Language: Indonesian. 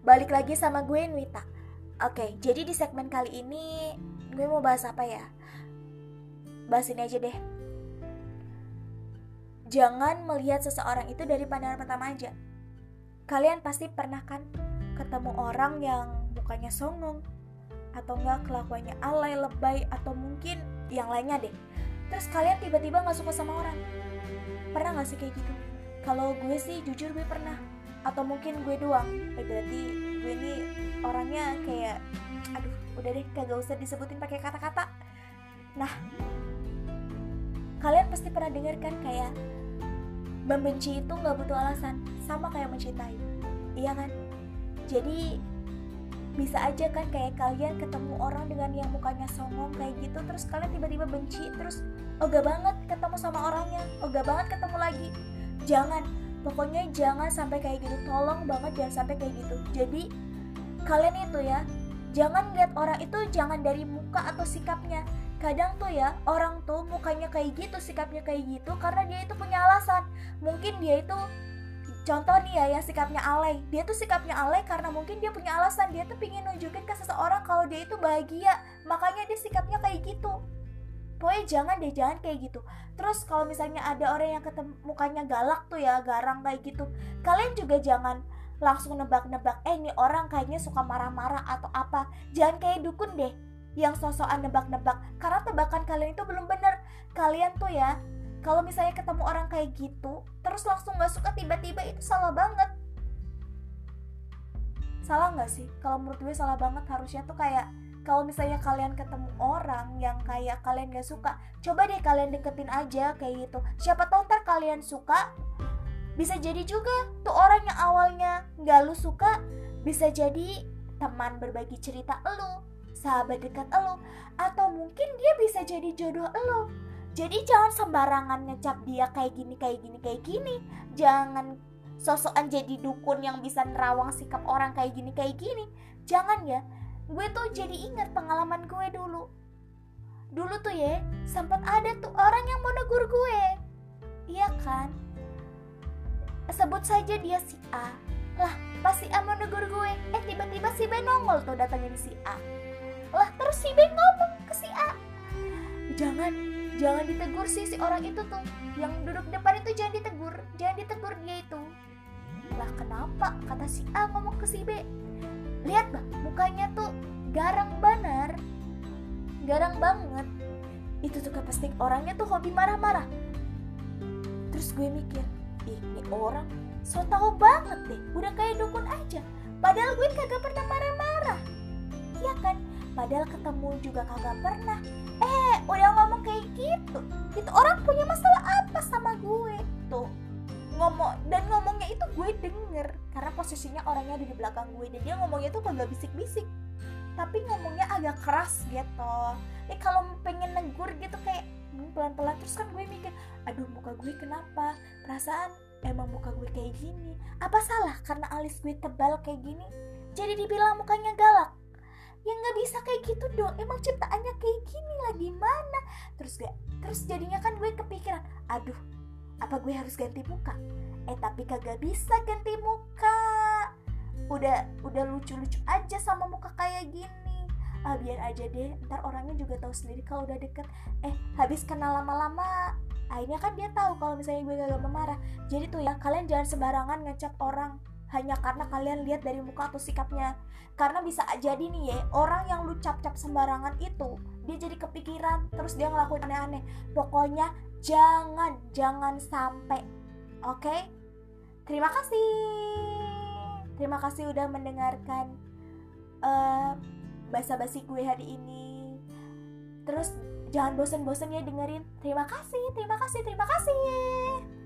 balik lagi sama gue Nwita. Oke, jadi di segmen kali ini gue mau bahas apa ya? Bahas ini aja deh. Jangan melihat seseorang itu dari pandangan pertama aja. Kalian pasti pernah kan ketemu orang yang mukanya songong Atau enggak kelakuannya alay, lebay, atau mungkin yang lainnya deh. Terus kalian tiba-tiba gak suka sama orang. Pernah gak sih kayak gitu? Kalau gue sih jujur gue pernah atau mungkin gue doang. Berarti gue ini orangnya kayak aduh udah deh kagak usah disebutin pakai kata-kata. Nah kalian pasti pernah dengar kan kayak membenci itu nggak butuh alasan. Sama kayak mencintai. Iya kan? Jadi bisa aja kan kayak kalian ketemu orang dengan yang mukanya songong kayak gitu terus kalian tiba-tiba benci terus oga banget ketemu sama orangnya. Oga banget ketemu lagi. Jangan pokoknya jangan sampai kayak gitu. Tolong banget jangan sampai kayak gitu. Jadi kalian itu ya jangan lihat orang itu jangan dari muka atau sikapnya. Kadang tuh ya orang tuh mukanya kayak gitu sikapnya kayak gitu karena dia itu punya alasan. Mungkin dia itu contoh nih ya yang sikapnya alay. Dia tuh sikapnya alay karena mungkin dia punya alasan. Dia tuh pingin nunjukin ke seseorang kalau dia itu bahagia. Makanya dia sikapnya kayak gitu pokoknya jangan deh jangan kayak gitu. Terus kalau misalnya ada orang yang ketemu mukanya galak tuh ya garang kayak gitu kalian juga jangan langsung nebak-nebak eh ini orang kayaknya suka marah-marah atau apa. Jangan kayak dukun deh yang sosokan nebak-nebak karena tebakan kalian itu belum bener. Kalian tuh ya kalau misalnya ketemu orang kayak gitu terus langsung gak suka tiba-tiba itu salah banget. Salah nggak sih? Kalau menurut gue salah banget harusnya tuh kayak kalau misalnya kalian ketemu orang yang kayak kalian gak suka coba deh kalian deketin aja kayak gitu. Siapa tahu ntar kalian suka bisa jadi juga tuh orang yang awalnya gak lu suka bisa jadi teman berbagi cerita elu sahabat dekat elu atau mungkin dia bisa jadi jodoh elu. Jadi jangan sembarangan ngecap dia kayak gini kayak gini kayak gini. Jangan sosokan jadi dukun yang bisa nerawang sikap orang kayak gini kayak gini. Jangan ya gue tuh jadi ingat pengalaman gue dulu. Dulu tuh ya sempat ada tuh orang yang mau negur gue. Iya kan? Sebut saja dia si A. Lah pas si A mau negur gue eh tiba-tiba si B nongol tuh datangin si A. Lah terus si B ngomong ke si A. Jangan jangan ditegur sih si orang itu tuh. Yang duduk depan itu jangan ditegur jangan ditegur dia itu. Lah kenapa? Kata si A ngomong ke si B lihat bah mukanya tuh garang bener. Garang banget. Itu tuh pasti orangnya tuh hobi marah-marah. Terus gue mikir ih ini orang so tau banget deh udah kayak dukun aja. Padahal gue kagak pernah marah-marah. Iya kan? Padahal ketemu juga kagak pernah. Eh udah ngomong kayak gitu itu orang punya masalah apa sama gue? Tuh ngomong dan ngomongnya itu gue denger karena posisinya orangnya ada di belakang gue dan dia ngomongnya tuh kagak bisik-bisik. Tapi ngomongnya agak keras gitu. Eh kalau pengen negur gitu kayak hmm, pelan-pelan terus kan gue mikir aduh muka gue kenapa? Perasaan emang muka gue kayak gini. Apa salah karena alis gue tebal kayak gini? Jadi dibilang mukanya galak. Ya nggak bisa kayak gitu dong. Emang ciptaannya kayak gini lah gimana? Terus gak terus jadinya kan gue kepikiran aduh apa gue harus ganti muka? Eh tapi kagak bisa ganti muka. Udah udah lucu-lucu aja sama muka kayak gini. Ah biar aja deh ntar orangnya juga tahu sendiri kalau udah deket. Eh habis kenal lama-lama akhirnya kan dia tahu kalau misalnya gue gak memarah. Jadi tuh ya kalian jangan sembarangan ngecap orang hanya karena kalian lihat dari muka atau sikapnya. Karena bisa jadi nih ya orang yang lu cap-cap sembarangan itu dia jadi kepikiran terus dia ngelakuin aneh-aneh. Pokoknya jangan jangan sampai. Oke? Okay? terima kasih. Terima kasih udah mendengarkan uh, basa-basi gue hari ini. Terus jangan bosen-bosen ya dengerin. Terima kasih terima kasih terima kasih